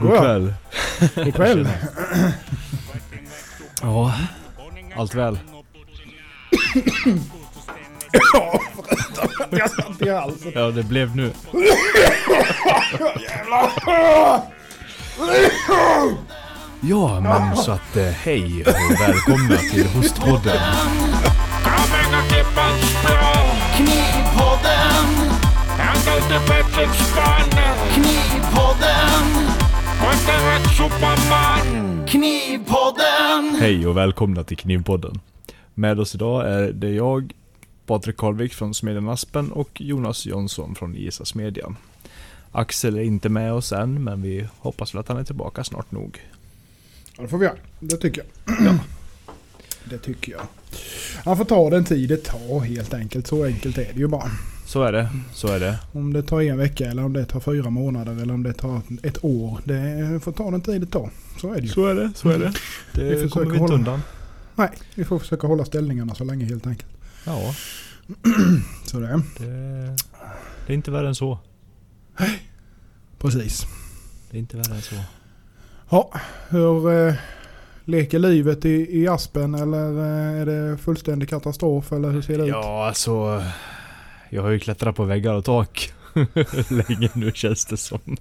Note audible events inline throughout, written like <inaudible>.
God kväll. God kväll. Ja, allt väl. Jag satt i halsen. Ja, det blev nu. Ja, men så att eh, hej och välkomna till Hostpodden. Knivpodden, knivpodden, knivpodden. Hej och välkomna till Knivpodden. Med oss idag är det jag, Patrik Karlvik från Smedjan Aspen och Jonas Jonsson från Isa Smedjan. Axel är inte med oss än, men vi hoppas väl att han är tillbaka snart nog. Ja, det får vi göra. Det tycker jag. Ja. Det tycker jag. Han får ta den tid det tar helt enkelt. Så enkelt är det ju bara. Så är det, så är det. Om det tar en vecka eller om det tar fyra månader eller om det tar ett år. Det får ta den tid det tar. Så är det ju. Så är det, så är det. Vi Det försöker kommer vi inte hålla- undan. Nej, vi får försöka hålla ställningarna så länge helt enkelt. Ja, <clears throat> Så det är. det, det är inte värre än så. Precis. Det är inte värre än så. Ja, hur eh, leker livet i, i Aspen eller eh, är det fullständig katastrof eller hur ser det ut? Ja, alltså. Jag har ju klättrat på väggar och tak <laughs> länge nu känns det som. <laughs>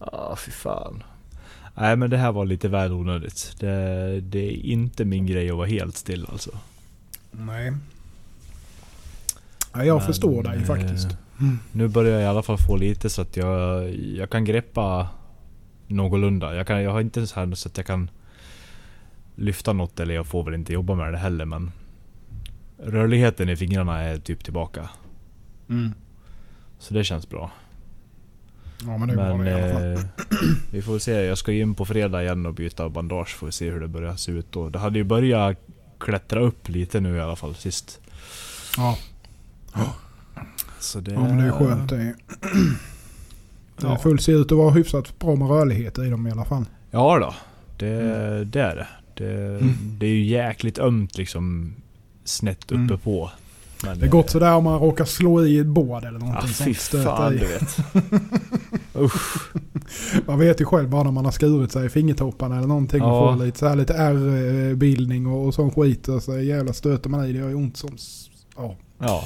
Ja, fy fan. Nej, men det här var lite väl onödigt. Det, det är inte min grej att vara helt still alltså. Nej. Ja, jag Men, förstår dig eh, faktiskt. Nu börjar jag i alla fall få lite så att jag, jag kan greppa någorlunda. Jag, kan, jag har inte så här så att jag kan lyfta något eller jag får väl inte jobba med det heller men rörligheten i fingrarna är typ tillbaka. Mm. Så det känns bra. Ja men det är bra Men eh, <clears throat> vi får se. Jag ska ju in på fredag igen och byta bandage. Får vi se hur det börjar se ut då. Det hade ju börjat klättra upp lite nu i alla fall sist. Ja. Så det, ja men det är skönt. Det, är, <clears throat> det Ja. får se ut att vara hyfsat bra med rörlighet i dem i alla fall. Ja då. Det, Mm. det är det. Det, Mm. det är ju jäkligt ömt liksom snett uppe Mm. på. Men, Det är gott sådär om man råkar slå i ett bord eller Ja, någonting fy sånt. Stöta fan i. du vet. <laughs> Usch. Man vet ju själv bara när man har skurit sig i fingertopparna eller någonting och Ja. får lite, så här, lite ärrbildning och, och sån skit. Och så jävla stöter man i det gör ju ont som... Ja. Ja.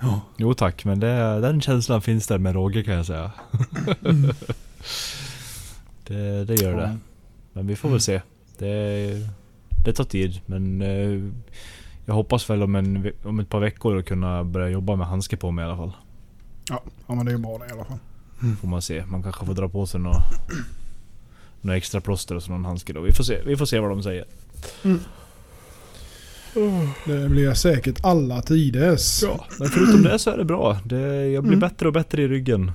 Ja. Jo tack, men det, den känslan finns där med råge kan jag säga. Mm. <laughs> Det, det gör det. Men vi får väl se. Det, det tar tid men eh, jag hoppas väl om, en, om ett par veckor att kunna börja jobba med handske på mig i alla fall. Ja, ja men det är ju bra det i alla fall. Får man se. Man kanske får dra på sig några, några extra plåster och så någon handske då. Vi får se. Vi får se vad de säger. Det blir säkert alla tiders. Ja, men förutom det så är det bra. Det, jag blir Mm. bättre och bättre i ryggen.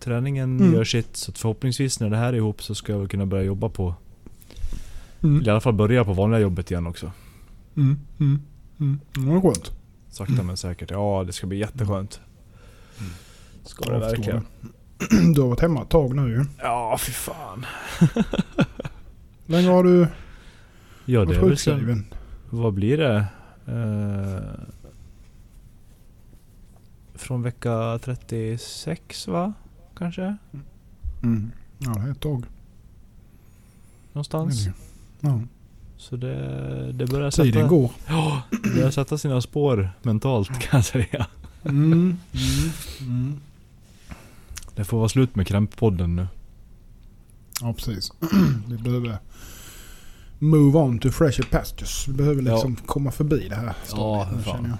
Träningen Mm. gör sitt så förhoppningsvis när det här är ihop så ska jag väl kunna börja jobba på Mm. I alla fall börja på vanliga jobbet igen också. Mm. Mm. Mm. Det är skönt. Sakta men säkert. Ja, det ska bli jätteskönt. Ska det verkligen. <clears throat> Du har varit hemma ett tag nu ju. Ja, fy fan. Hur <laughs> länge har du Ja, det varit sjukskriven? Vad blir det? Eh, från vecka 36 va? Kanske? Mm. Ja, det är ett tag. Någonstans. Ja. Så det, det börjar Tiden sätta, går. Ja, det börjar sätta sina spår mentalt kan jag säga. Mm. Mm. Mm. Det får vara slut med krämppodden nu. Ja, precis. <clears throat> Vi behöver move on to fresher pastures. Vi behöver liksom komma förbi det här stadiet nu, fan. känner jag.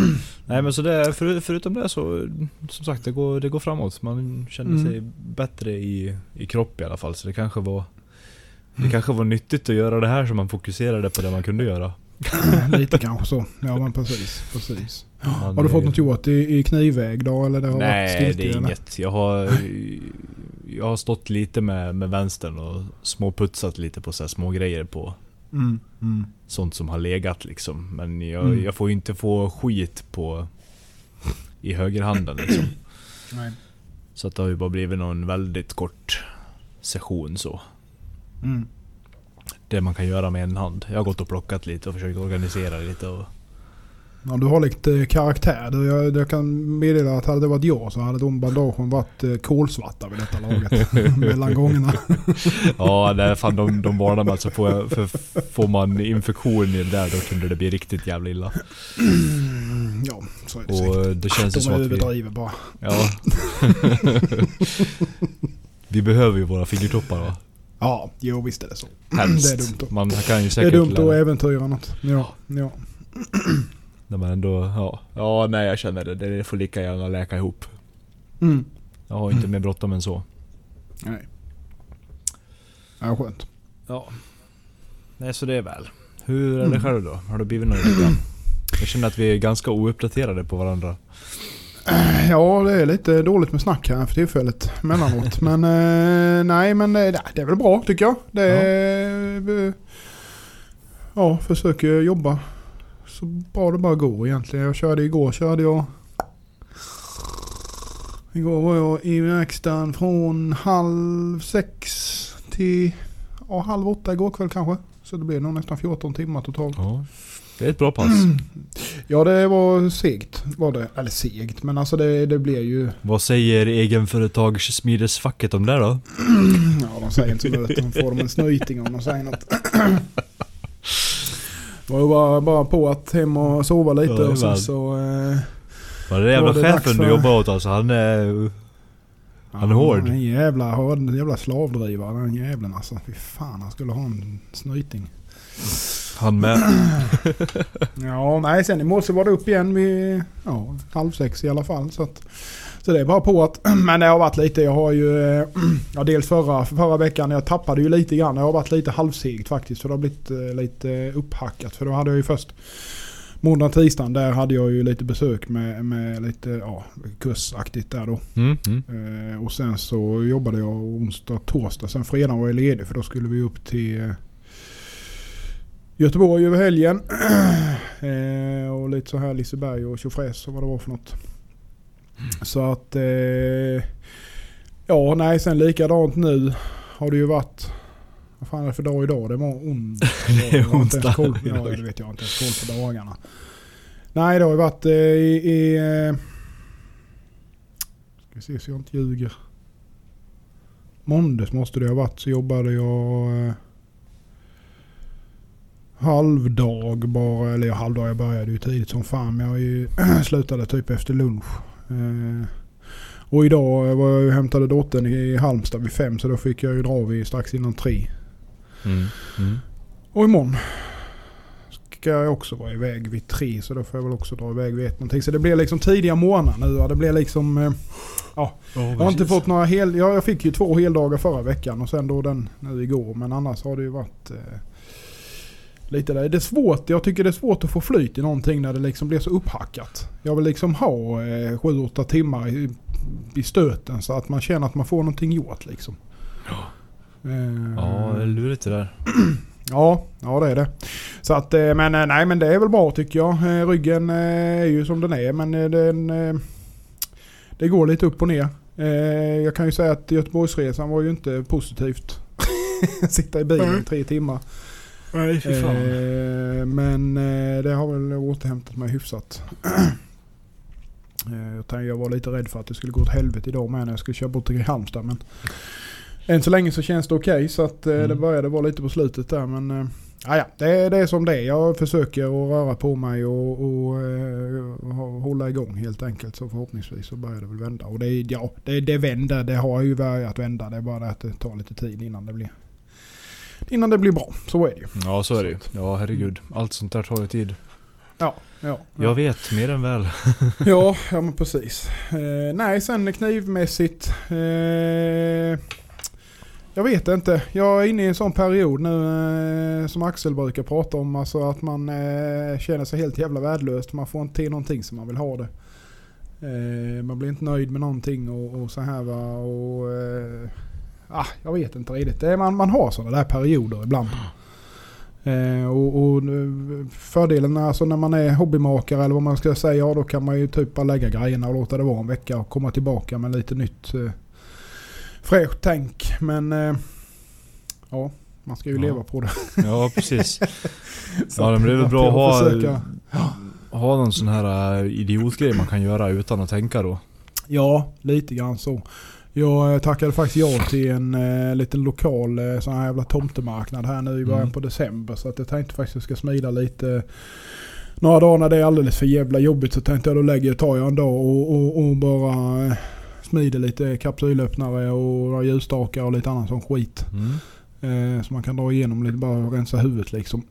<clears throat> Nej men så det, för, förutom det så, som sagt det går, det går framåt. Man känner Mm. sig bättre i, i kropp i alla fall. Så det kanske var Det kanske var nyttigt att göra det här så man fokuserade på det man kunde göra. <laughs> Lite kanske så. Ja men precis. precis. Man, Har du fått något gjort i, i knivväg då? Eller det har varit Nej stiltje, det är eller? inget. Jag har Jag har stått lite med, med vänstern och småputsat lite på så här små grejer på Mm. Mm. Sånt som har legat liksom. Men jag, Mm. jag får ju inte få skit på I högerhanden liksom. Nej. Så att det har ju bara blivit någon väldigt kort session så. Mm. Det man kan göra med en hand. Jag har gått och plockat lite och försökt organisera lite och Ja, du har lite karaktär. Du, jag, jag kan meddela att hade det varit jag så hade de bandagen varit eh, kolsvarta vid detta laget. <laughs> mellan gångerna. <laughs> Ja, nej, fan de, de varnar mig alltså. Får, för, får man infektion där då kunde det bli riktigt jävla illa. Mm, ja, så är det säkert. Och det känns ju De som att vi... överdriver bara. Ja. <laughs> vi behöver ju våra fingertoppar va? Ja, jo visst är det så. Helst. <clears throat> Det är dumt. då. Man kan ju Det är säkert dumt att äventyra något. Ja, ja. <clears throat> Nej, men ändå, ja. Ja, nej jag känner det. Det får lika gärna läka ihop. Mm. Jag har inte mer bråttom än så. Nej. Ja, skönt. Ja. Nej, så det är väl. Hur är det Mm. själv då? Har du blivit nöjd? Jag känner att vi är ganska ouppdaterade på varandra. <clears throat> Ja, det är lite dåligt med snack här för tillfället emellanåt. <laughs> men eh, nej, men eh, det är väl bra tycker jag. Det är, ja. försöker jobba så bra det bara går egentligen. Jag körde igår, körde jag Igår var jag i verkstaden från halv sex till ja, halv åtta igår kväll kanske. Så det blev nog nästan 14 timmar totalt. Ja. Det är ett bra pass. Ja det var segt var det. Eller segt men alltså det, det blir ju... Vad säger egenföretagssmidesfacket om det då? Ja de säger inte så mycket. De får de en snyting om de säger något. Var ju bara, bara på att hem och sova lite Ja, och sen så... Eh, Vad är det jävla Ja, det chefen du för- jobbar åt alltså? Han är... Han är hård. En jävla, en jävla slavdrivare den jävlen alltså. Fy fan han skulle ha en snyting. Han med. <clears throat> Ja, nej sen i morse var det upp igen vid ja, halv sex i alla fall. Så, att, så det är bara på att, <clears throat> men det har varit lite, jag har ju, <clears throat> ja dels förra, förra veckan, jag tappade ju lite grann. Det har varit lite halvsegt faktiskt. För det har blivit eh, lite upphackat. För då hade jag ju först måndag, tisdagen, där hade jag ju lite besök med, med lite ja, kursaktigt där då. Mm, mm. Eh, och sen så jobbade jag onsdag, torsdag. Sen fredag var jag ledig för då skulle vi upp till Göteborg över helgen. <clears throat> eh, och lite så här Liseberg och tjofräs och vad det var för något. Så att... Eh, ja, nej sen likadant nu har det ju varit... Vad fan är det för dag idag? Det var onsdag. <laughs> Det är onsdag koll- Ja, det vet jag inte ens koll på dagarna. Nej, det har ju varit eh, i... i eh, ska vi se så jag inte ljuger. Måndags måste det ha varit så jobbade jag eh, halvdag bara. Eller ja, halvdag, jag började ju tidigt som fan. Men jag ju <clears throat> slutade typ efter lunch. Eh, och idag var jag ju hämtade dottern i Halmstad vid fem så då fick jag ju dra vid strax innan tre. Mm. Mm. Och imorgon ska jag också vara iväg vid tre så då får jag väl också dra iväg vid ett någonting. Så det blir liksom tidiga morgnar nu. Det blir liksom... Eh, jag har inte fått några hel... Ja, jag fick ju två heldagar förra veckan och sen då den nu igår. Men annars har det ju varit eh, lite där. Det är svårt. Jag tycker det är svårt att få flyt i någonting när det liksom blir så upphackat. Jag vill liksom ha eh, sju, åtta timmar i, i stöten så att man känner att man får någonting gjort liksom. Eh, Ja, det är lurigt det där. <clears throat> Ja, ja det är det. Så att, eh, men eh, nej men det är väl bra tycker jag. Eh, Ryggen eh, är ju som den är men eh, den, eh, det går lite upp och ner. Eh, Jag kan ju säga att Göteborgsresan var ju inte positivt. <laughs> Sitta i bilen i tre timmar. Nej, Eh, Men eh, det har väl återhämtat mig hyfsat. <clears throat> Eh, Jag, tänkte, jag var lite rädd för att det skulle gå åt helvete idag med när jag skulle köra bort till Halmstad. Men än så länge så känns det okej. så att eh, det Mm. började vara lite på slutet där. Men eh, ja, ja, det, är, det är som det är. Jag försöker att röra på mig och, och eh, hå- hålla igång helt enkelt. Så förhoppningsvis så börjar det väl vända. Och det, ja, det, det vänder. Det har ju börjat vända. Det är bara det att det tar lite tid innan det blir Innan det blir bra. Så är det ju. Ja, så är det ju. Ja, herregud. Allt sånt där tar ju tid. Ja, ja. Jag vet, mer än väl. <laughs> Ja, ja men precis. Eh, nej, sen knivmässigt. Eh, jag vet inte. Jag är inne i en sån period nu eh, som Axel brukar prata om. Alltså att man eh, känner sig helt jävla värdelös. Man får inte till någonting som man vill ha det. Eh, man blir inte nöjd med någonting och, och så här va. Och, eh, ah, jag vet inte riktigt. Det är, man, man har sådana där perioder ibland. Eh, och, och eh, fördelen är alltså när man är hobbymakare eller vad man ska säga, ja, då kan man ju typ bara lägga grejerna och låta det vara en vecka och komma tillbaka med lite nytt eh, fräscht tänk. Men eh, ja, man ska ju Ja. leva på det. Ja, precis. <laughs> Ja, men det är väl bra att ha, försöker- ha någon sån här äh, idiotgrej man kan göra utan att tänka då. Ja, lite grann så. Jag eh, tackade faktiskt ja till en eh, liten lokal eh, sån här jävla tomtemarknad här nu i början Mm. på december. Så att jag tänkte faktiskt att jag ska smida lite. Några dagar när det är alldeles för jävla jobbigt så tänkte jag då lägger jag, tar jag en dag och, och, och bara eh, smider lite kapsylöppnare och ljusstakar och lite annan sån skit. Mm. Eh, så man kan dra igenom lite, bara rensa huvudet liksom.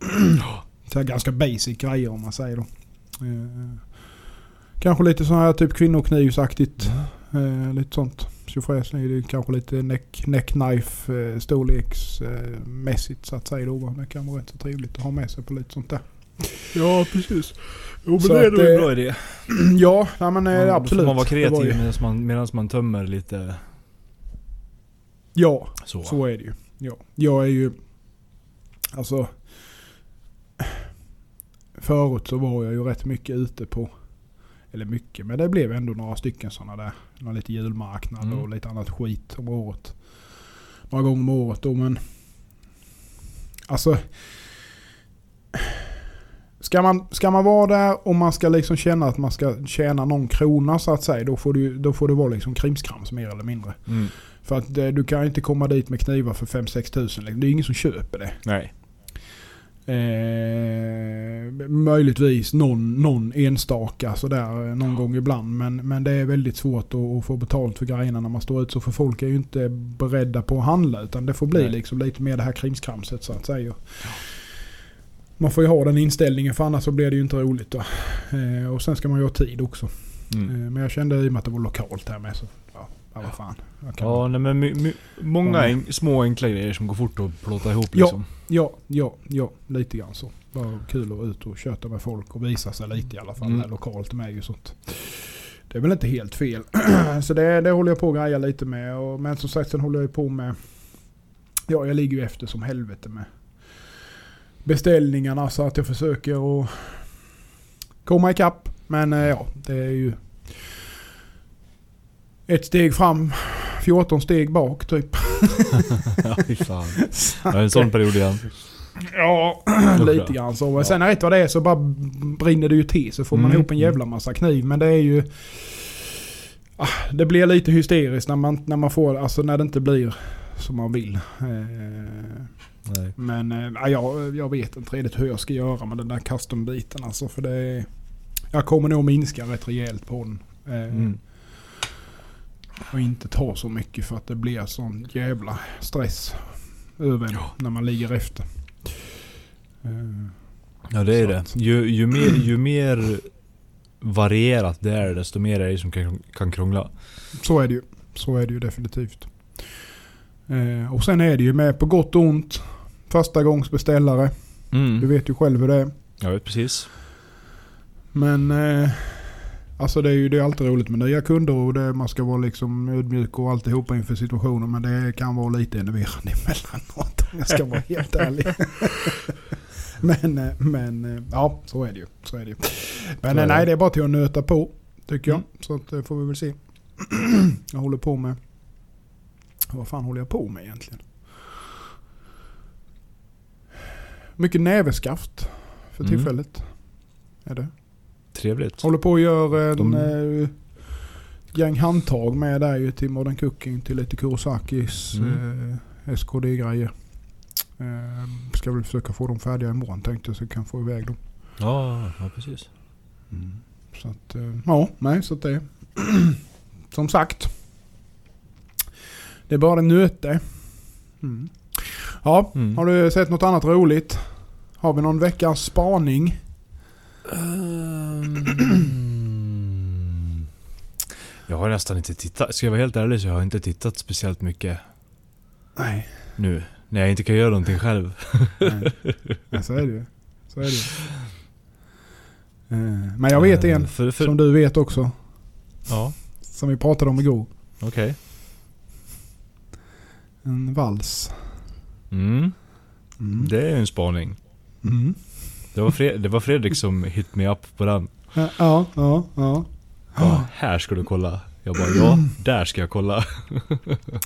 <clears throat> så ganska basic grejer om man säger då. Eh, kanske lite sån här typ kvinnoknivsaktigt. Eh, lite sånt. Tjofräs är det kanske lite neck, neck knife eh, storleksmässigt så att säga då. Men det kan vara rätt så trevligt att ha med sig på lite sånt där. Ja, precis. Jo Så att, eh, idé. <clears throat> ja, nej, men eh, då absolut. får man vara Det var ju- kreativ medan man, medans man tömmer lite Ja, så. så är det ju. Ja. Jag är ju... Alltså... Förut så var jag ju rätt mycket ute på... Eller mycket, men det blev ändå några stycken sådana där. Någon lite julmarknad Mm. och lite annat skit om året. Några gånger om året då men... Alltså... Ska man, ska man vara där och man ska liksom känna att man ska tjäna någon krona så att säga. Då får, du, då får det vara liksom krimskrams mer eller mindre. Mm. För att eh, du kan inte komma dit med knivar för 5-6 tusen. liksom. Det är ingen som köper det. Nej. Eh, möjligtvis någon, någon enstaka sådär eh, någon gång ibland. Men, men det är väldigt svårt att, att få betalt för grejerna när man står ut så. För folk är ju inte beredda på att handla. Utan det får bli Nej. liksom lite mer det här krimskramset så att säga. Man får ju ha den inställningen för annars så blir det ju inte roligt. Eh, och sen ska man ju ha tid också. Mm. Eh, men jag kände i och med att det var lokalt här med så ja, ja vad fan. Ja, nej men my, my, många en, små enkla grejer som går fort att plåta ihop Ja. liksom. Ja, ja, ja. Lite grann så. Bara kul att ut och köta med folk och visa sig lite i alla fall. Mm. Här lokalt med ju sånt. Det är väl inte helt fel. <clears throat> så det, det håller jag på att greja lite med. Och, men som sagt sen håller jag på med... Ja, jag ligger ju efter som helvete med beställningarna så att jag försöker att komma ikapp. Men eh, ja, det är ju ett steg fram, 14 steg bak typ. <laughs> ja, fan. Jag har en sån period igen. Ja, lite grann så. Men Sen rätt vad det är så bara brinner det ju till. Så får man Mm, ihop en jävla massa kniv. Men det är ju... Ah, det blir lite hysteriskt när man, när man får... Alltså när det inte blir som man vill. Eh, Nej. men ja, jag, jag vet inte riktigt hur jag ska göra med den där custom-biten. Alltså för det är, Jag kommer nog minska rätt rejält på den. Eh, Mm. Och inte ta så mycket för att det blir sån jävla stress över Ja. när man ligger efter. Eh, Ja det är det. Ju, ju, mer, ju mer varierat det är desto mer är det som kan, kan krångla. Så är det ju. Så är det ju definitivt. Eh, och sen är det ju med på gott och ont. Första gångs beställare. Mm. Du vet ju själv hur det är. Jag vet precis. Men eh, alltså det är ju det är alltid roligt med nya kunder och det, man ska vara liksom ödmjuk och alltihopa inför situationen. Men det kan vara lite enerverande <laughs> emellanåt om jag ska vara helt ärlig. <laughs> men, eh, men eh, ja, så är det ju. Så är det ju. Men eh, det. nej, det är bara till att nöta på. Tycker jag. Mm. Så att, eh, får vi väl se. <clears throat> jag håller på med... Vad fan håller jag på med egentligen? Mycket näveskaft för Mm. tillfället. Är det. Trevligt. Håller på att göra en De- eh, gäng handtag med där ju till Modern Cooking. Till lite Kurosakis Mm. eh, SKD-grejer. Eh, ska väl försöka få dem färdiga imorgon tänkte jag så jag kan få iväg dem. Ja, ja precis. Så att, eh, ja, nej så att det <clears throat> Som sagt. Det är bara nöte. Mm. Ja, Mm. har du sett något annat roligt? Har vi någon veckans spaning? Ehm, jag har nästan inte tittat. Ska jag vara helt ärlig så jag har inte tittat speciellt mycket Nej. nu. När jag inte kan göra någonting själv. Nej. Nej, så är det ju. Så är det ju. Eh, Men jag vet Eh, en För, för, som du vet också. Ja, Som vi pratade om igår. okej. En vals. Mm, Mm. det är en spaning. Mm. Det var, Fred, det var Fredrik som hit me up på den. Ja, ja, ja. ja. Bara, här ska du kolla. Jag bara, ja, där ska jag kolla.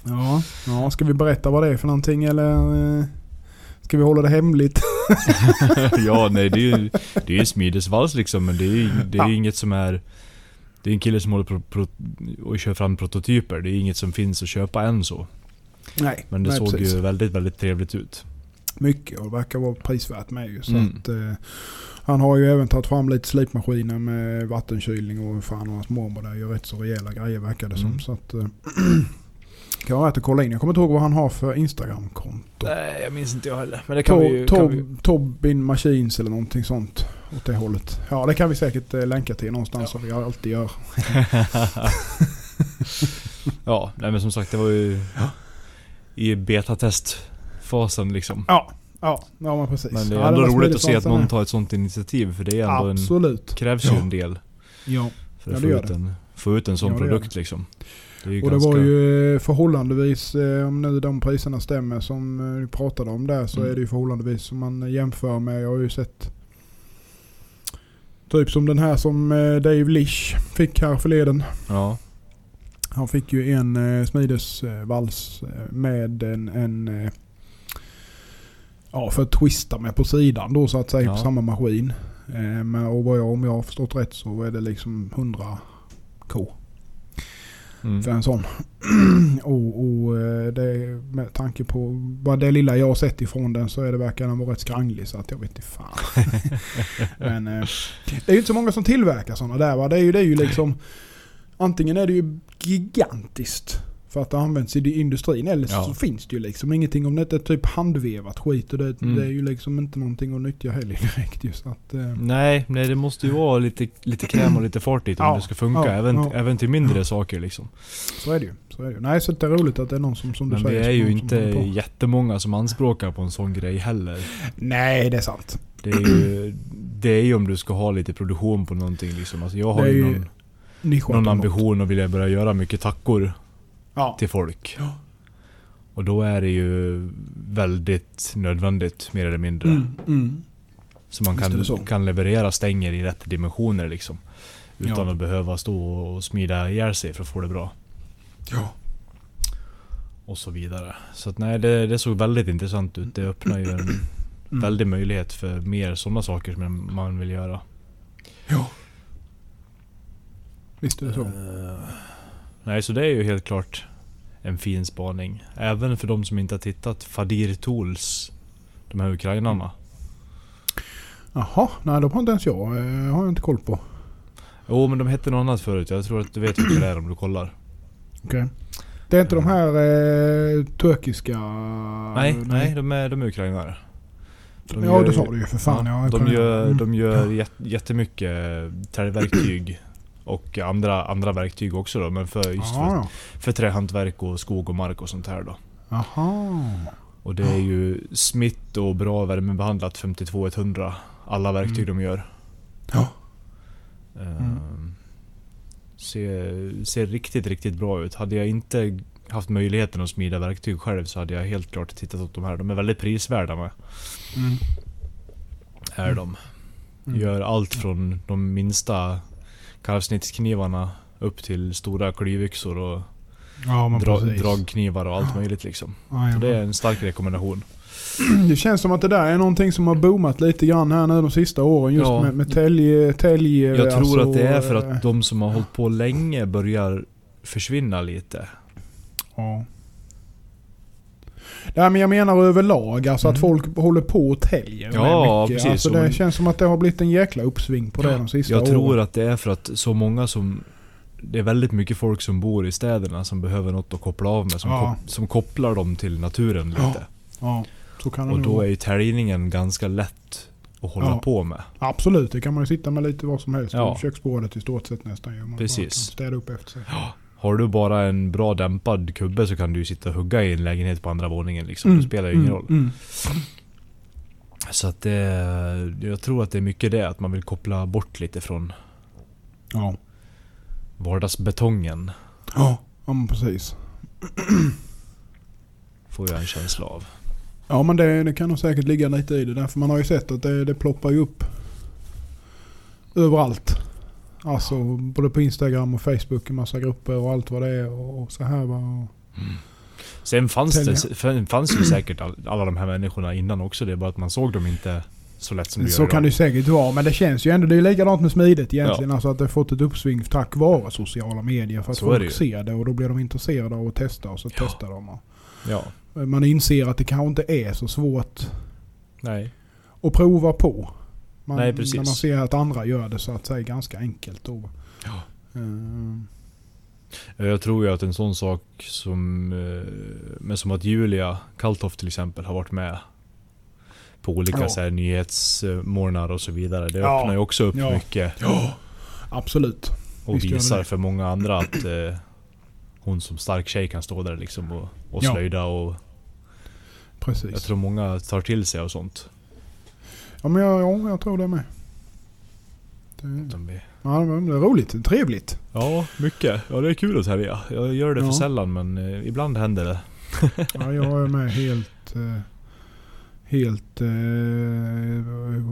Ja, ja, ska vi berätta vad det är för någonting eller eh, ska vi hålla det hemligt? <laughs> ja, nej det är ju det är smidesvals liksom men det är det är Ja. inget som är... Det är en kille som håller på pro, och kör fram prototyper. Det är inget som finns att köpa än så. Nej, Men det nej, såg precis. ju väldigt, väldigt trevligt ut. Mycket och verkar vara prisvärt med ju. Så Mm. att, eh, han har ju även tagit fram lite slipmaskiner med vattenkylning och fan och hans mormor där gör rätt så rejäla grejer verkar det som. Mm. Så att, eh, <clears throat> kan vara värt att kolla in. Jag kommer inte ihåg vad han har för Instagram-konto. Nej, jag minns inte jag heller. Men det kan vi ju... Kan vi, Tob, Tobin Machines eller någonting sånt. Åt det hållet. Ja det kan vi säkert eh, länka till någonstans som vi alltid gör. <laughs> ja, nej men som sagt det var ju i betatestfasen liksom. Ja, ja, ja men precis. Men det är ja, ändå var roligt att se att någon sånt tar ett sånt initiativ för det är ändå en, Absolut. krävs ju Ja. en del Ja. för Ja, att det få, ut en, få ut en sån Ja, det produkt liksom. Det Och ganska... det var ju eh, förhållandevis, eh, om nu de priserna stämmer som eh, vi pratade om där, så Mm. är det ju förhållandevis som man jämför med. Jag har ju sett Typ som den här som eh, Dave Lish fick här förleden. Ja. Han fick ju en eh, smidesvals eh, med en, en eh, Ja för att twista med på sidan då så att säga Ja. på samma maskin. Men, och vad jag, om jag har förstått rätt så är det liksom 100 K Mm. för en sån. <clears throat> och och eh, det, med tanke på vad det lilla jag har sett ifrån den så är det verkar den vara rätt skranglig så att jag vet inte fan. <laughs> Men eh, det är ju inte så många som tillverkar sådana där va. Det är ju, det är ju liksom antingen är det ju gigantiskt för att det används i industrin eller så, Ja. så finns det ju liksom ingenting om det inte är typ handvevat skit och det, Mm. det är ju liksom inte någonting att nyttja heller <laughs> direkt just att eh, Nej, nej det måste ju vara lite, lite kräm och lite fart dit om Ja, det ska funka. ja, även, även till mindre saker liksom. så är det ju. Så är det ju. Nej så det är roligt att det är någon som, som du Men säger. vi är som- ju inte jättemånga som anspråkar på en sån grej heller. Nej det är sant. Det är ju, det är ju om du ska ha lite produktion på någonting liksom. Alltså jag har Det är ju någon, någon ambition att vilja börja göra mycket tackor Ja. till folk. Ja. Och då är det ju väldigt nödvändigt mer eller mindre. Mm, mm. Så man kan, så. kan leverera stänger i rätt dimensioner liksom. Utan Ja. att behöva stå och smida ihjäl sig för att få det bra. Ja. Och så vidare. Så att nej, det, det såg väldigt intressant ut. Det öppnar ju en <clears throat> Mm. väldig möjlighet för mer sådana saker som man vill göra. Ja. Visst är det så. Eh, nej, så det är ju helt klart en fin spaning. Även för de som inte har tittat. Fadir Tools. De här ukrainarna. Jaha, nej de har inte ens jag. Eh, har jag inte koll på. Jo men de hette något annat förut. Jag tror att du vet vilka det är om du kollar. Okej. Det är inte de här eh, turkiska... nej, nej, de är, de är ukrainare. De ja gör- det sa du ju för fan. Ja, de, gör, mm. de gör jät- jättemycket träverktyg. Och andra, andra verktyg också då. Men för, just för, för trähantverk och skog och mark och sånt här då. ja. Jaha. Och det är ju smitt och bra värmebehandlat 52100. Alla verktyg de gör. Ja. Ehm, ser, ser riktigt, riktigt bra ut. Hade jag inte haft möjligheten att smida verktyg själv så hade jag helt klart tittat åt de här. De är väldigt prisvärda med. Mm. Är de. Mm. Gör allt från de minsta kalvsnittsknivarna upp till stora klyvyxor och Ja dra, dragknivar och allt möjligt liksom. Ja, Så det är en stark rekommendation. <clears throat> Det känns som att det där är någonting som har boomat lite grann här nu de sista åren. Just Ja. med, med tälj, tälj... Jag tror alltså, att det är för eh, att de som har hållit på länge börjar försvinna lite. Ja. Nej men jag menar överlag, alltså att Mm. folk håller på och täljer Ja, mycket. precis. Alltså det men- känns som att det har blivit en jäkla uppsving på det de sista Jag åren. tror att det är för att så många som... Det är väldigt mycket folk som bor i städerna som behöver något att koppla av med. Som, Ja. kop, som kopplar dem till naturen Ja, lite. Ja, Och då vara. är ju täljningen ganska lätt att hålla Ja. på med. Absolut, det kan man ju sitta med lite vad som helst Ja. köksbordet i stort sett nästan. Man Precis. städa upp efter sig. Har du bara en bra dämpad kubbe så kan du ju sitta och hugga i en lägenhet på andra våningen liksom. Det spelar ju ingen roll. Mm. Så att det... Jag tror att det är mycket det, att man vill koppla bort lite från Ja. vardagsbetongen. Ja, ja men precis. <clears throat> Får jag en känsla av. Ja men det, det kan nog säkert ligga lite i det där. För man har ju sett att det, det ploppar ju upp överallt. Alltså både på Instagram och Facebook, en massa grupper och allt vad det är och så här va. Och- Sen fanns det Tälja. fanns ju säkert all, alla de här människorna innan också. Det är bara att man såg dem inte så lätt som du Så gör kan det idag. säkert vara. Men det känns ju ändå, det är likadant med smidigt egentligen. Alltså att det har fått ett uppsving tack vare sociala medier. För att Så folk ser det och då blir de intresserade av att testa och så Ja. testar de. Ja. Man inser att det kanske inte är så svårt Nej. att prova på. Man, Nej, precis. När man ser att andra gör det så att säga ganska enkelt då. Ja. Eh, Jag tror ju att en sån sak som... eh, Men som att Julia Kaltoft till exempel har varit med på olika Ja. så här, nyhetsmorgnar och så vidare. Det Ja. öppnar ju också upp Ja. mycket. absolut. Och Visst visar för många andra att eh, hon som stark tjej kan stå där liksom och, och Ja. slöjda och... Precis. Jag tror många tar till sig och sånt. Ja men jag, ja, jag tror det med. Det, ja, men det är roligt. Trevligt. Ja, mycket. Ja, det är kul att tälja. Jag gör det Ja. för sällan men eh, ibland händer det. <laughs> Ja, jag är med helt... eh, Helt... eh,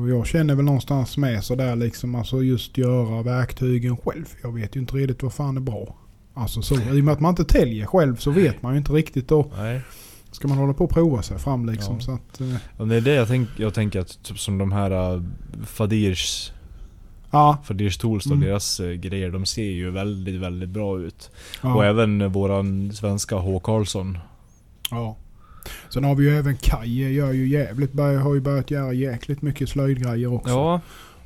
jag känner väl någonstans med sådär liksom. Alltså just göra verktygen själv. Jag vet ju inte riktigt vad fan är bra. Alltså så. I och med att man inte täljer själv så vet man ju inte riktigt då. Nej. Ska man hålla på och prova sig fram liksom. Ja. Så att, eh, Och det är det jag, tänk, jag tänker att typ som de här uh, Fadirs, ja, Fadirs Tools och Mm. deras eh, grejer, de ser ju väldigt, väldigt bra ut. Och ja, även eh, våran svenska H. Karlsson. ja. Sen har vi ju även Kaj. Gör ju jävligt, har ju börjat göra jäkligt mycket slöjdgrejer också. Ja,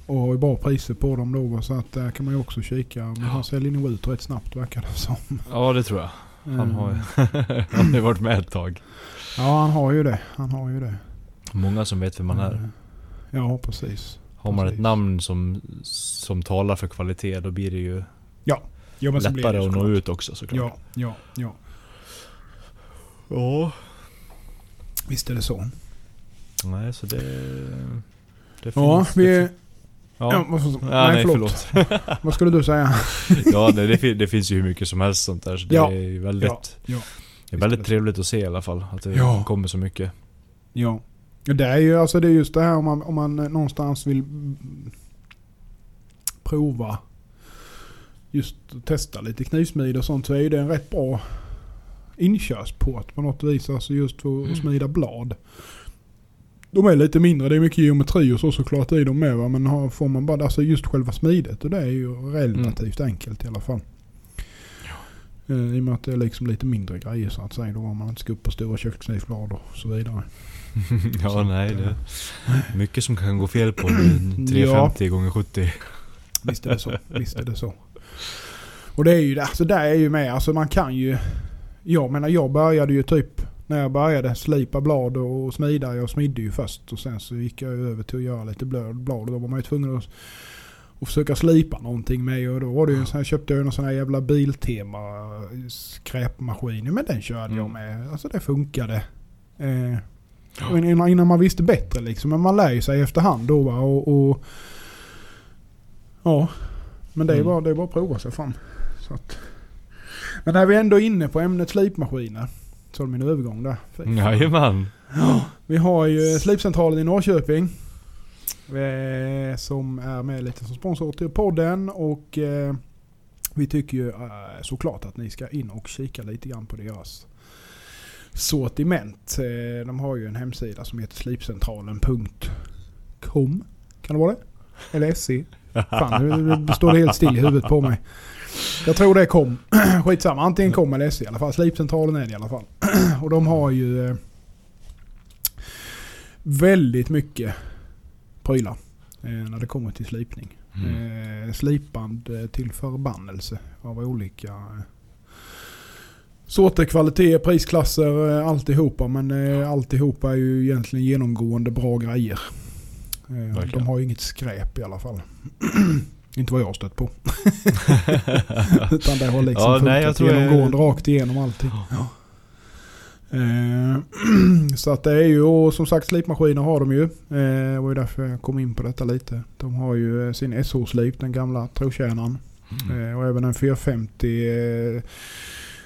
Och har ju bra priser på dem då. Så att där kan man ju också kika. Men han säljer nog ut rätt snabbt verkar det som. ja det tror jag. Han har, Eh, <laughs> han har ju varit med ett tag. Ja, han har ju det. Han har ju det. Många som vet vem man är. Eh, Ja, precis. Har man ett precis. namn som, som talar för kvalitet, då blir det ju Ja, men så blir lättare att nå ut också såklart. Ja, ja, ja. Ja. Visst är det så. Nej, så det... det Ja, finns- vi... det Ja. Ja, Ja. nej, förlåt. <laughs> vad skulle du säga? <laughs> ja nej, det, det finns ju hur mycket som helst sånt där. Så det Ja. är ju väldigt, det är väldigt trevligt att se i alla fall. Att det kommer så mycket. Ja. Det är ju alltså det är just det här om man, om man eh, någonstans vill mm, prova just testa lite knivsmide och sånt så är ju det en rätt bra inkörsport på något vis. Alltså just för att smida blad. De är lite mindre, det är mycket geometri och så såklart i dem med va. Men har, får man bara, alltså just själva smidet och det är ju relativt enkelt i alla fall. Eh, I och med att det är liksom lite mindre grejer så att säga. Då har man inte ska upp på stora köksknivsblad och så vidare. <laughs> ja, Så nej. att, Det är mycket som kan gå fel på en <clears throat> 350 gånger 70 Visst är det så. Visst är det så. Och det är ju, alltså där är ju med, alltså man kan ju... Jag menar jag började ju typ när jag började slipa blad och smida. Jag smidde ju först och sen så gick jag över till att göra lite blad. blad och då var man ju tvungen att, att försöka slipa någonting med. Och då var det ju en sån här, köpte jag en sån här jävla Biltema skräpmaskin. Men den körde jag Mm. med. Alltså det funkade. Eh, och innan, innan man visste bättre liksom. Men man lär ju sig efterhand då va. Och, och ja. Men det är, Mm. bara, det är bara att prova sig fram. Så att. Men när vi ändå är inne på ämnet slipmaskiner. Så har du min övergång där. Jajamän. Vi har ju Slipcentralen i Norrköping. Som är med lite som sponsor till podden. Och eh, vi tycker ju eh, såklart att ni ska in och kika lite grann på deras sortiment. Eh, de har ju en hemsida som heter slipcentralen.com. Kan det vara det? Eller SE? Fan, nu står det helt still i huvudet på mig. Jag tror det är kom. <clears throat> Skitsamma, antingen kom eller SE i alla fall. Slipcentralen är det i alla fall. <clears throat> Och de har ju eh, väldigt mycket prylar eh, när det kommer till slipning. Mm. Eh, slipband till förbannelse av olika sorter, kvaliteter, prisklasser, alltihopa. Men alltihopa är ju egentligen genomgående bra grejer. Verkligen. de har ju inget skräp i alla fall. <clears throat> Inte vad jag har stött på. <laughs> Utan det har liksom Ja, funkat nej, jag tror jag- genomgående rakt igenom allting. Ja. Eh, <clears throat> så att det är ju, och som sagt slipmaskiner har de ju. Eh, det var ju därför jag kom in på detta lite. De har ju eh, sin SH-slip, den gamla trotjänaren. Mm. Och även en 450 eh,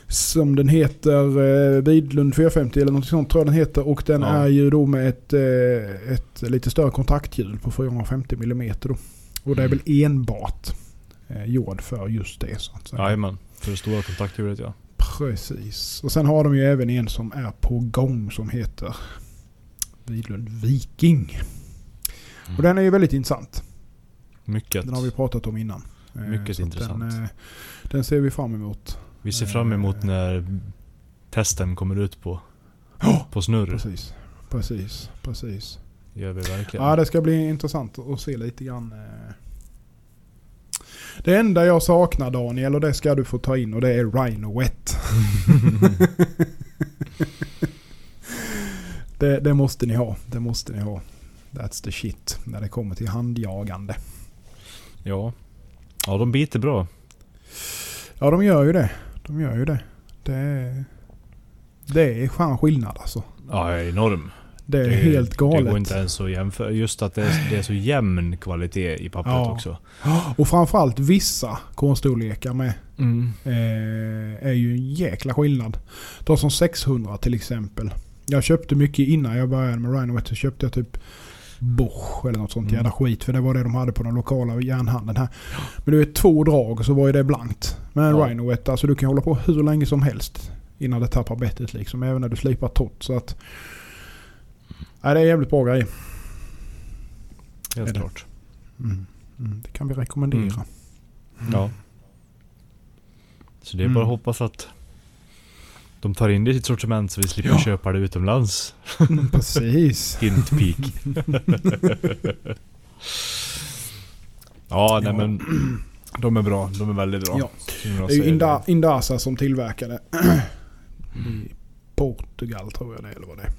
som den heter, Vidlund 450 eller något sånt tror jag den heter. Och den Ja. är ju då med ett, ett lite större kontakthjul på 450 mm då. Och det är Mm. väl enbart eh, gjord för just det så att säga. Jajamän. För det stora kontakthjulet ja. Precis. Och sen har de ju även en som är på gång som heter Vidlund Viking. Och den är ju väldigt intressant. Mycket. Den har vi pratat om innan. Eh, Mycket så intressant. Den, eh, den ser vi fram emot. Vi ser fram emot Eh. när testen kommer ut på, Ja, på snurr. precis. Precis, precis. Gör vi verkligen. Ja, det ska bli intressant att se lite grann. Det enda jag saknar Daniel, och det ska du få ta in, och det är Rhino Wet. <laughs> det, det måste ni ha. Det måste ni ha. That's the shit. När det kommer till handjagande. ja. Ja, de biter bra. Ja, de gör ju det. De gör ju det. Det är, det är fan skillnad alltså. Ja, enorm. Det är helt Det galet. går inte ens att jämföra. Just att det är, det är så jämn kvalitet i pappret Ja. också. Och framförallt vissa kornstorlekar med. Mm. eh, är ju en jäkla skillnad. Ta som 600 till exempel. Jag köpte mycket innan jag började med Rhinovet. Så köpte jag typ Bosch eller något sånt Mm. jävla skit. För det var det de hade på den lokala järnhandeln här. Men du vet två drag så var ju det blankt. Men en Ja. Rhinovet, alltså du kan hålla på hur länge som helst. Innan det tappar bettet liksom. Även när du slipar torrt. Så att... Nej, det är en jävligt bra grej. Helt det? klart. Mm. Mm, det kan vi rekommendera. Mm. Ja. Så det är Mm. bara att hoppas att de tar in det i sitt sortiment så vi slipper Ja. köpa det utomlands. Mm, precis. <laughs> Hint peak. ja, nej Ja. men de är bra. De är väldigt bra. Ja. Det är ju. Inda, Indasa som tillverkade <clears throat> i Portugal tror jag det är, eller vad det är.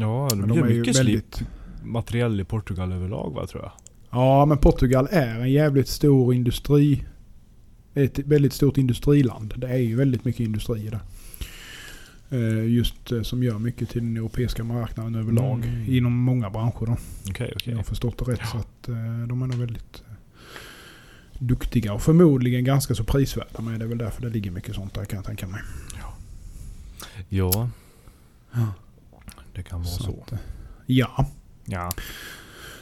Ja, de, Men de gör mycket väldigt... materiell i Portugal överlag va, tror jag. Ja, men Portugal är en jävligt stor industri. Ett väldigt stort industriland. Det är ju väldigt mycket industri där. Eh, Just eh, som gör mycket till den europeiska marknaden överlag. Mm. Inom många branscher då. Okej, okej. Jag har förstått det rätt. Så att eh, de är nog väldigt duktiga och förmodligen ganska så prisvärda. Men det är väl därför det ligger mycket sånt där kan jag tänka mig. Ja, Ja. Det kan vara så. att, eh, ja. Ja.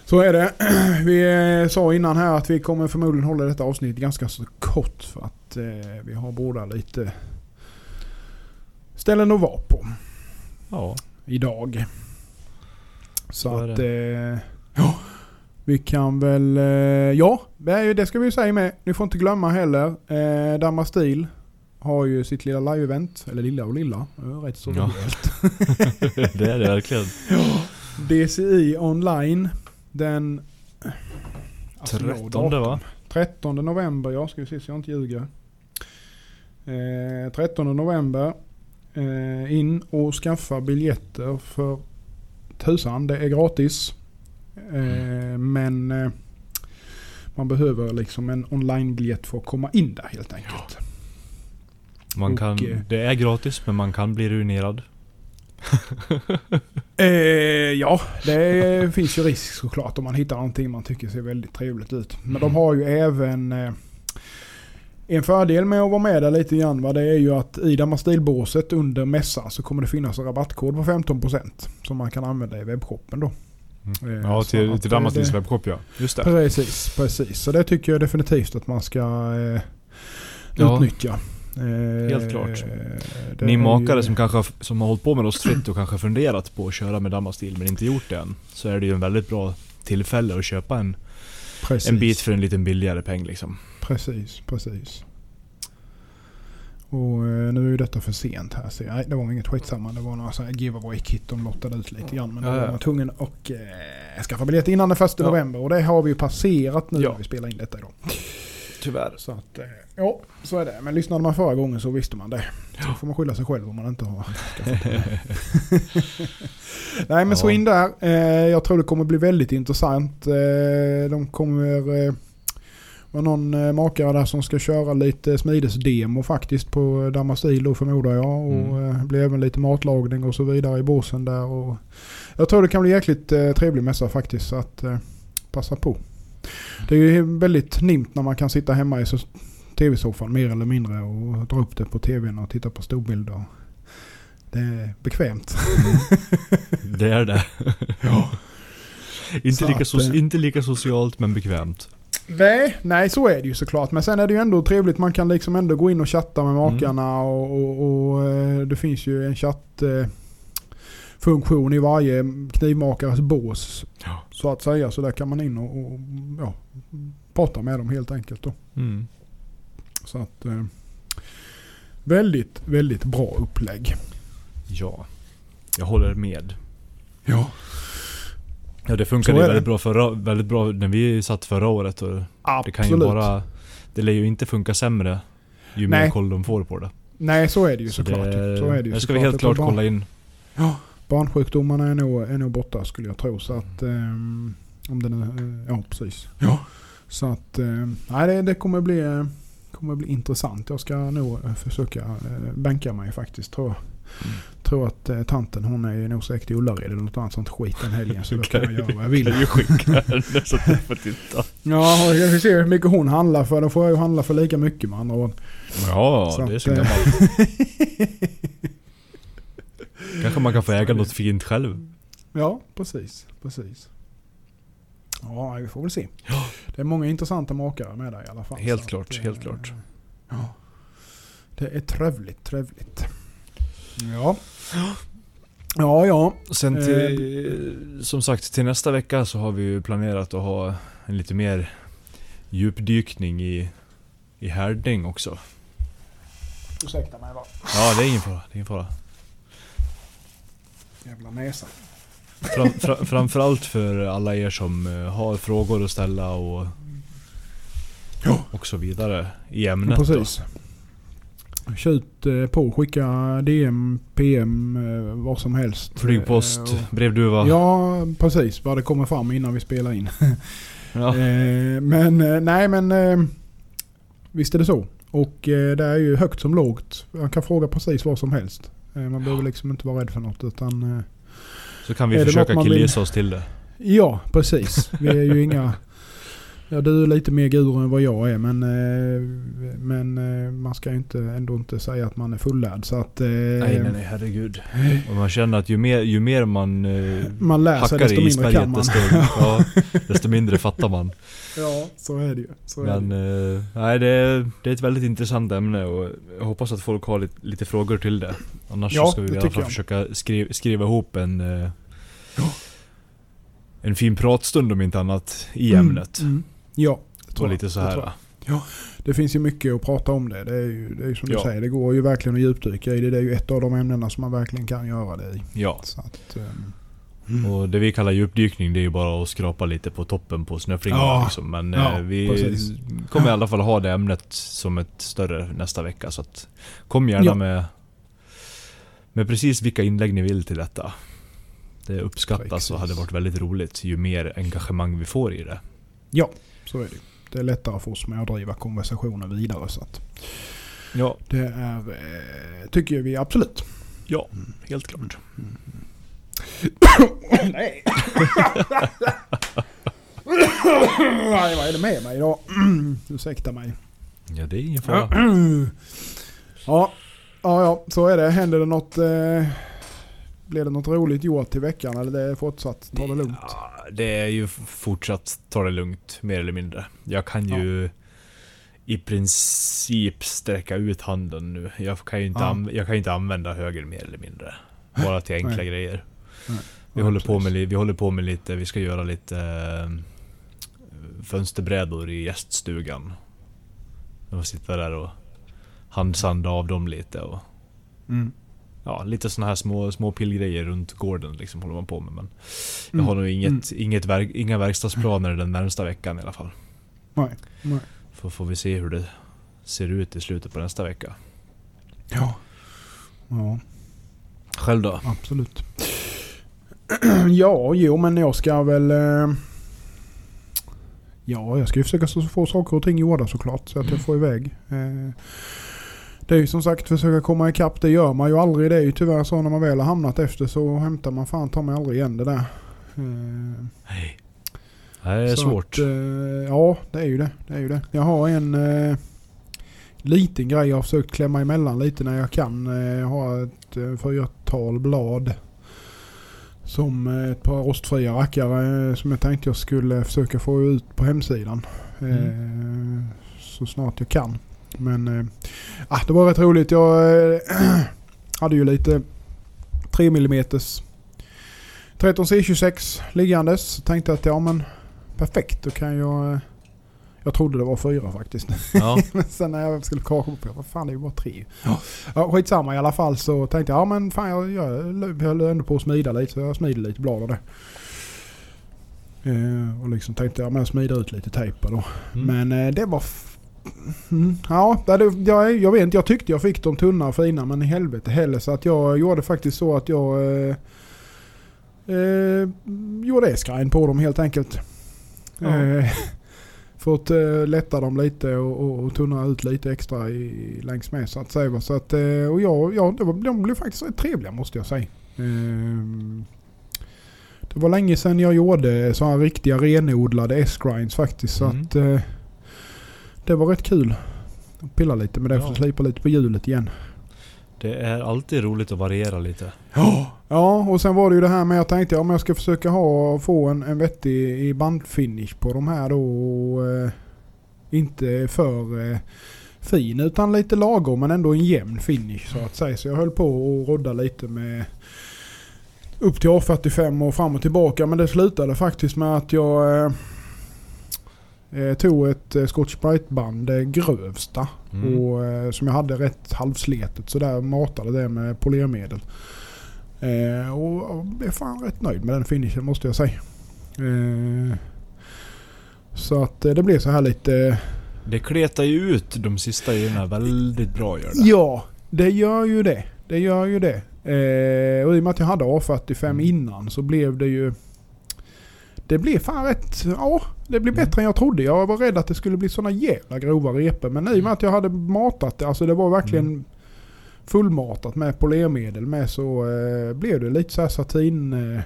Så är det. <clears throat> Vi eh, sa innan här att vi kommer förmodligen hålla detta avsnitt ganska så kort för att eh, vi har båda lite ställen att vara på Ja, idag. Så, Så att... Eh, ja, vi kan väl... Eh, ja, det ska vi ju säga med. Ni får inte glömma heller. Eh, Damma Stil har ju sitt lilla live-event. Eller lilla och lilla. Ja, rätt så Ja. <laughs> det är det verkligen. <gasps> DCI online. Den... alltså, jag och 13 va? 13 november, ja. Ska vi se så jag inte ljuger. Eh, 13 november. Eh, in och skaffa biljetter för tusan. Det är gratis. Eh, men eh, man behöver liksom en online-biljett för att komma in där helt enkelt. Man Och, kan, eh, det är gratis men man kan bli ruinerad. Eh, ja, det <laughs> finns ju risk såklart om man hittar någonting man tycker ser väldigt trevligt ut. Men de har ju även eh, en fördel med att vara med där lite grann. Va? Det är ju att i Damastilbåset under mässan så kommer det finnas en rabattkod på 15% som man kan använda i webbshoppen då. Eh, Ja, så till, till eh, Damastils det- webbshop ja. Just det. Precis, precis. Så det tycker jag definitivt att man ska eh, Ja. utnyttja. Eh, Helt klart. det Ni makare ju- som kanske som har hållit på med något och kanske funderat på att köra med Damastil men inte gjort det än. Så är det ju en väldigt bra tillfälle att köpa en, precis. en bit för en liten billigare peng liksom. Precis, precis. Och eh, nu är ju detta för sent här. Så, nej, det var inget skitsamma. Det var några så här giveaway kit de lottade ut lite grann. Men Ja, då var man tvungen att eh, skaffa biljett innan den första Ja. november. Och det har vi ju passerat nu Ja. när vi spelar in detta idag. Tyvärr. Så att, eh, ja, så är det. Men lyssnade man förra gången så visste man det. Så får man skylla sig själv om man inte har det. <laughs> Nej men så Ja. in där. Eh, jag tror det kommer bli väldigt intressant. Eh, de kommer vara någon makare där som ska köra lite smidesdemo faktiskt på Damastil då förmodar jag. Och Mm. eh, blir även lite matlagning och så vidare i båsen där. Och jag tror det kan bli jäkligt trevlig mässa faktiskt. Så att passa på. Det är ju väldigt nimt när man kan sitta hemma i tv-soffan mer eller mindre och dra upp det på tvn och titta på storbilder. Det är bekvämt. Det är det. <laughs> Ja. inte, lika att, so- eh, inte lika socialt men bekvämt. Nej, nej så är det ju såklart. Men sen är det ju ändå trevligt. Man kan liksom ändå gå in och chatta med Mm. makarna och, och, och eh, det finns ju en chattfunktion i varje knivmakares bås. Ja. Så att säga. Så där kan man in och, och ja, prata med dem helt enkelt då. Mm. Så att eh, väldigt, väldigt bra upplägg. Ja, jag håller med. Ja. Ja det Så funkade väldigt bra, förra, väldigt bra när vi satt förra året. Och Absolut. det kan ju bara... Det lär ju inte funka sämre ju Nej. mer koll de får på det. Nej så är det ju Så såklart. det, så är det ju det ska vi såklart. helt Jag klart kolla in. Barnsjukdomarna är nog, är nog borta skulle jag tro. Så att, ehm, om den är, ja precis. Ja. Så att, ehm, nej det, det kommer bli, eh, kommer bli intressant. Jag ska nog eh, försöka eh, bänka mig faktiskt tror jag. Mm. Tror att eh, tanten hon är nog säkert i Ullared eller något annat sånt skit den helgen. Så då kan jag göra vad jag vill. Kan ju skicka henne så att du får titta. Ja, jag får se hur mycket hon handlar för. Då får jag ju handla för lika mycket med andra ord. Ja, Så det är så eh, gammalt. <laughs> Kanske man kan få äga något fint själv. Ja, precis. precis. Ja, vi får väl se. Det är många intressanta makare med där i alla fall. Helt klart, att, eh, helt klart. Ja. Det är trevligt, trevligt. Ja. Ja, ja. Sen till, som sagt, till nästa vecka så har vi ju planerat att ha en lite mer djupdykning i, i härdning också. Ursäkta mig va. Ja, det är ingen fara. Det är ingen fara. Jävla näsa. Fram, fra, framförallt för alla er som eh, har frågor att ställa och, Ja. och så vidare i ämnet. Precis. Tjut eh, på, skicka DM, PM, eh, vad som helst. Då. Flygpost, och- brevduva. Ja, precis. Vad det kommer fram innan vi spelar in. <laughs> Ja. Men nej men visst är det så. Och det är ju högt som lågt. Man kan fråga precis vad som helst. Eh, man behöver liksom inte vara rädd för något utan... Eh, Så kan vi försöka vill- killgissa oss till det. ja, precis. Vi är ju inga... Ja, du är lite mer guru än vad jag är men, eh, men eh, man ska ju inte, ändå inte säga att man är fullärd. Så att, eh, Nej, nej, nej, herregud. Och man känner att ju mer, ju mer man Man lär sig hackar desto i kan isberget man. desto, <laughs> ja, desto mindre fattar man. Ja, så är det ju. Så är Men det. nej, det det är ett väldigt intressant ämne och jag hoppas att folk har lite, lite frågor till det. Annars Ja, ska vi i alla fall försöka skriva, skriva ihop en eh, En fin pratstund om inte annat i Mm, ämnet. Mm, ja, Och lite så här. jag. Det finns ju mycket att prata om det. Det är ju, det är som Ja. du säger, det går ju verkligen att djupdyka i det. Det är ju ett av de ämnena som man verkligen kan göra det i. Ja. Så att, ehm, Och det vi kallar djupdykning det är ju bara att skrapa lite på toppen på snöflingarna Ja. liksom. Men Ja, eh, vi precis. kommer i alla fall ha det ämnet som ett större nästa vecka. Så att kom gärna Ja. med, med precis vilka inlägg ni vill till detta. Det uppskattas Precis. och hade varit väldigt roligt ju mer engagemang vi får i det. Ja, så är det. Det är lättare för oss med att driva konversationen vidare. Så att Ja, det är, eh, tycker vi absolut. ja helt klart. Nej. Nej, vad är det med mig idag? Ursäkta mig. Ja, det är ingen fara. Ja, ja, ja, så är det. Händer det något... Eh, blir det något roligt gjort till veckan eller det är fortsatt ta det lugnt? Ja, det är ju fortsatt ta det lugnt, mer eller mindre. Jag kan ju i princip sträcka ut handen nu. Jag kan ju inte, Ja. jag kan inte använda höger mer eller mindre. Bara till enkla grejer. Nej. Vi, Ja, håller på med, vi håller på med lite, vi ska göra lite eh, fönsterbrädor i gäststugan. Och sitta där och handsanda av dem lite och Mm. Ja, lite såna här små, små pillgrejer runt gården liksom håller man på med. Men jag Mm. har nog inget, inget verk, inga verkstadsplaner den närmsta veckan i alla fall. Nej, nej. Får, får vi se hur det ser ut i slutet på nästa vecka. Ja. Ja, Själv då? absolut. <clears throat> ja, jo men jag ska väl... Eh, ja, jag ska ju försöka så- få saker och ting gjorda såklart. Så att jag får iväg. Eh, det är ju som sagt försöka komma ikapp. Det gör man ju aldrig. Det är ju tyvärr så när man väl har hamnat efter så hämtar man fan ta mig aldrig igen det där. Eh, Nej. Det är Så svårt. Att, eh, ja, det är ju det. det är ju det. Jag har en eh, liten grej jag har försökt klämma emellan lite när jag kan. Jag har ett fyrtal blad. Som ett par rostfria rackare som jag tänkte jag skulle försöka få ut på hemsidan. Eh, så snart jag kan. Men ah, det var rätt roligt. Jag eh, <clears throat> hade ju lite 3 mm 13C26 liggandes. Så tänkte att ja men perfekt då kan jag... eh, Jag trodde det var fyra faktiskt. Ja. <laughs> Men sen när jag skulle kolla på vad fan det är ju bara tre. Ja. Ja, skitsamma i alla fall så tänkte jag ja men fan jag, jag höll ändå på att smida lite så jag smider lite blad av det. Eh, och liksom tänkte jag men jag smider ut lite tejp då. Mm. Men eh, det var... Mm, ja, jag, jag vet inte. Jag tyckte jag fick dem tunna och fina men i helvete heller. Så att jag gjorde faktiskt så att jag... Eh, eh, gjorde eskrain på dem helt enkelt. Ja. Eh, <laughs> för att eh, lätta dem lite och, och, och tunna ut lite extra i, längs med så att säga. Så att, eh, och jag, ja, det var, de blev faktiskt rätt trevliga måste jag säga. Eh, det var länge sedan jag gjorde sådana riktiga renodlade S-grinds faktiskt. Så Mm. att eh, det var rätt kul. Pilla lite med det för Ja. att slipa lite på hjulet igen. Det är alltid roligt att variera lite. Ja, och sen var det ju det här med jag tänkte om jag ska försöka ha, få en, en vettig i bandfinish på de här då. Och, eh, inte för eh, fin utan lite lagom men ändå en jämn finish så att säga. Så jag höll på att rodda lite med upp till A45 och fram och tillbaka. Men det slutade faktiskt med att jag eh, eh, tog ett eh, Scotch Brite-band, det grövsta. Mm. Och, eh, som jag hade rätt halvsletet så där matade det med polermedel. Eh, och och blev fan rätt nöjd med den finishen måste jag säga. Eh, så att eh, det blev så här lite... Det kletar ju ut de sista grejerna väldigt bra gör det. Ja, det gör ju det. Det gör ju det. Eh, och i och med att jag hade A45 Mm. innan så blev det ju... Det blev fan rätt... Ja, det blev Mm. bättre än jag trodde. Jag var rädd att det skulle bli såna jävla grova repor. Men i och med att jag hade matat det, alltså det var verkligen Mm. fullmatat med polermedel med så eh, blev det lite så här satin... Eh,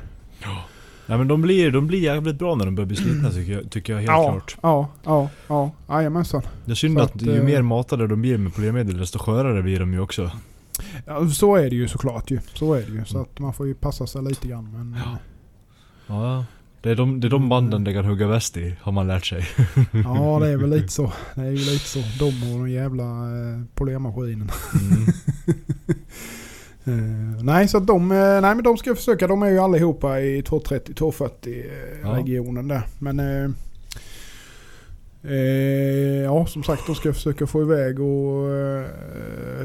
Nej men de blir, de blir jävligt bra när de börjar bli <clears throat> slitna tycker jag, tycker jag helt ja, klart. ja, ja, ja, jajamensan. Det är synd Så att, att, ju eh, mer matade de blir med polermedel desto skörare blir de ju också. Ja, så är det ju såklart ju. Så är det ju. Så Mm. att man får ju passa sig lite grann. Men, Ja. eh, Ja. Det är de, det är de banden det kan hugga väst i, har man lärt sig. <laughs> Ja, det är väl lite så. <laughs> Det är ju lite så. De och den jävla eh, polermaskinen. Mm. <laughs> Eh, nej, så att de, eh, nej, men de ska försöka. De är ju allihopa i 230-240 eh, Ja. regionen där. Men eh, eh, ja, som sagt, de ska försöka få iväg och eh,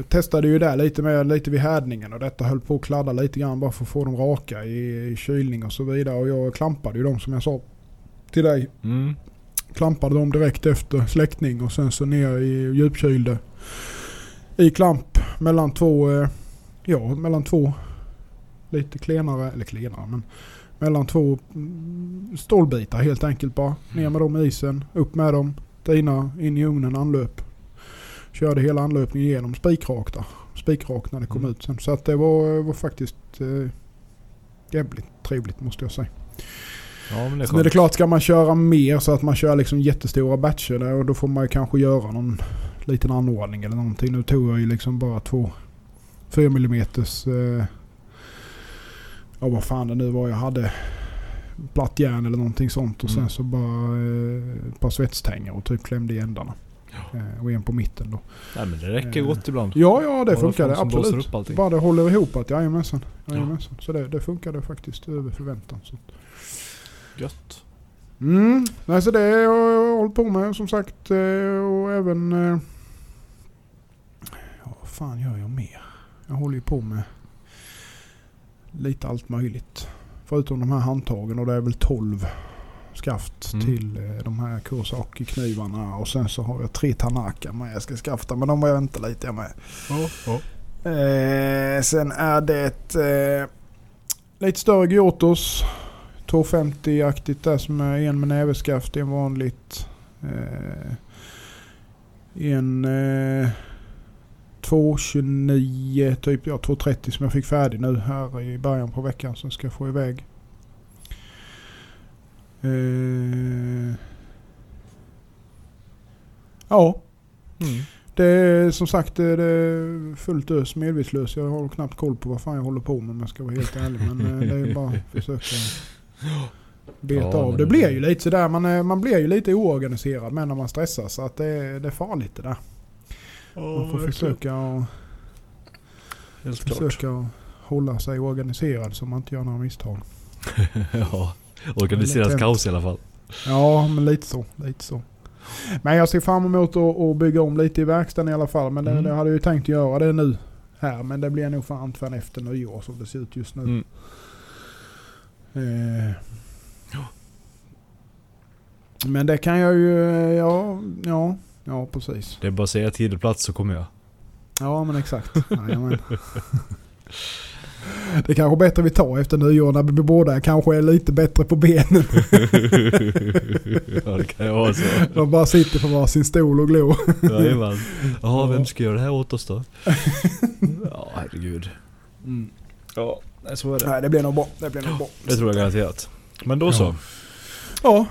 testade ju där lite med lite vid härdningen och detta höll på att kladda lite grann bara för att få dem raka i, i kylning och så vidare. Och jag klampade ju dem som jag sa till dig Mm. klampade dem direkt efter släckning och sen så ner i djupkylde i klamp mellan två, eh, ja mellan två lite klenare, eller klenare men mellan två mm, stålbitar helt enkelt bara. Ner med dem i isen, upp med dem, dina in i ugnen, anlöp. Körde hela anlöpningen igenom spikrak där. Spikrak när det kom Mm. ut sen. Så att det var, var faktiskt eh, jävligt trevligt måste jag säga. Ja men det är Sen är det klart, ska man köra mer så att man kör liksom jättestora batcher där och då får man ju kanske göra någon liten anordning eller någonting. Nu tog jag ju liksom bara två 4 mm eh, ja vad fan det nu var jag hade. Platt järn eller någonting sånt och sen Mm. så bara eh, ett par svetstänger och typ klämde i ändarna. Eh, och en på mitten då. Nej men det räcker Eh, gott ibland. Ja, ja det Bara funkar det absolut. Bara det håller ihop att jajamensan. Ja. jajamensan. Så det, det funkade faktiskt över förväntan. Så. Gött. Mm, nej, så det har jag hållit på med som sagt. eh, Och även... eh, Ja, vad fan gör jag mer? Jag håller ju på med lite allt möjligt. Förutom de här handtagen och det är väl 12 skaft Mm. till eh, de här Kawasaki-knivarna. Och sen så har jag tre Tanaka med jag ska skafta. Men de var jag vänta lite med. Ja, ja. Eh, sen är det eh, lite större Gyotos. 250-aktigt där som är en med näveskaft, en vanligt. Eh, en eh, 229, typ ja, 230 som jag fick färdig nu här i början på veckan som ska få iväg. Eh, ja, Mm. det är som sagt det är fullt ös medvetslös. Jag har knappt koll på vad fan jag håller på med om jag ska vara helt ärlig. Men eh, det är bara att försöka beta Ja, av. Det det- blir ju lite sådär, man, är- man blir ju lite oorganiserad med när man stressar. Så att det, är- det är farligt det där. Man får försöka, och, Helt klart. försöka att hålla sig organiserad så man inte gör några misstag. <laughs> ja. Organiserat kaos i alla fall. Ja, men lite så. Lite så. Men jag ser fram emot att, att bygga om lite i verkstaden i alla fall. Men det, Mm. det hade jag ju tänkt göra det nu. Här, men det blir nog fan förrän efter nyår som det ser ut just nu. Mm. Eh. Men det kan jag ju, ja, ja, ja precis. Det är bara att säga tid och plats så kommer jag. Ja men exakt. Jajamän. Det är kanske bättre vi tar efter nyår när vi båda kanske är lite bättre på benen. ja det kan ju vara så. De bara sitter på varsin stol och glor. Jajamän. Jaha, vem ska göra det här åt oss då? Ja, herregud. Ja, så är det. Nej det blir nog bra. Det blir nog bra. Det tror jag garanterat. Men då så. Ja.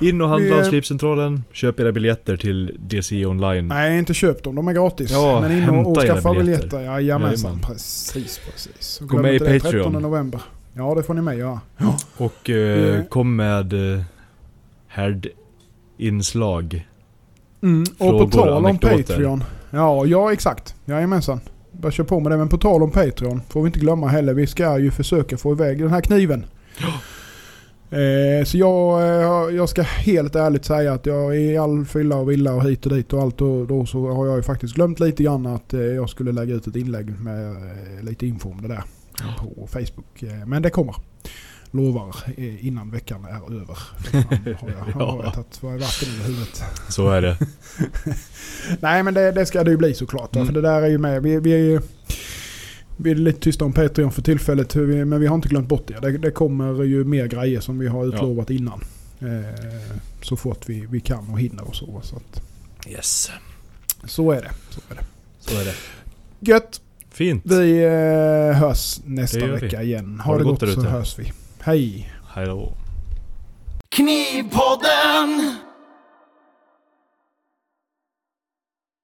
In och handla Vi- Slipcentralen. Köp era biljetter till DC online. Nej, inte köpt dem. De är gratis. Ja, Men in och, och skaffa biljetter. biljetter. Jajamensan. Jajamän. Precis, precis. Och Gå med i Patreon. 13 november. Ja, det får ni med göra. Och eh, Mm. kom med eh, härdinslag. Mm. Och Frågor, på tal om anekdoter. Patreon. Ja, ja exakt. Jajamensan. Bara kör på med det. Men på tal om Patreon får vi inte glömma heller. Vi ska ju försöka få iväg den här kniven. Eh, så jag, eh, jag ska helt ärligt säga att jag i all fylla och villa och hit och dit och allt och då så har jag ju faktiskt glömt lite grann att eh, jag skulle lägga ut ett inlägg med eh, lite info om det där på Facebook. Men det kommer. Lovar innan veckan är över. Har jag, har Ja. jag tagit vad är vatten i huvudet. Så är det. <laughs> Nej men det, det ska det ju bli såklart. Mm. För det där är ju med. Vi, vi, är, ju- vi är lite tysta om Patreon för tillfället. Men vi har inte glömt bort det. Det, det kommer ju mer grejer som vi har utlovat innan. Eh, så fort vi, vi kan och hinner och så. Så, att, Yes. så är det. Så är det. Så är det. Gött! Fint. Vi eh, hörs nästa vecka igen. Ha Ha det det gott gott så hörs vi. Hej! Hej då. Knivpodden!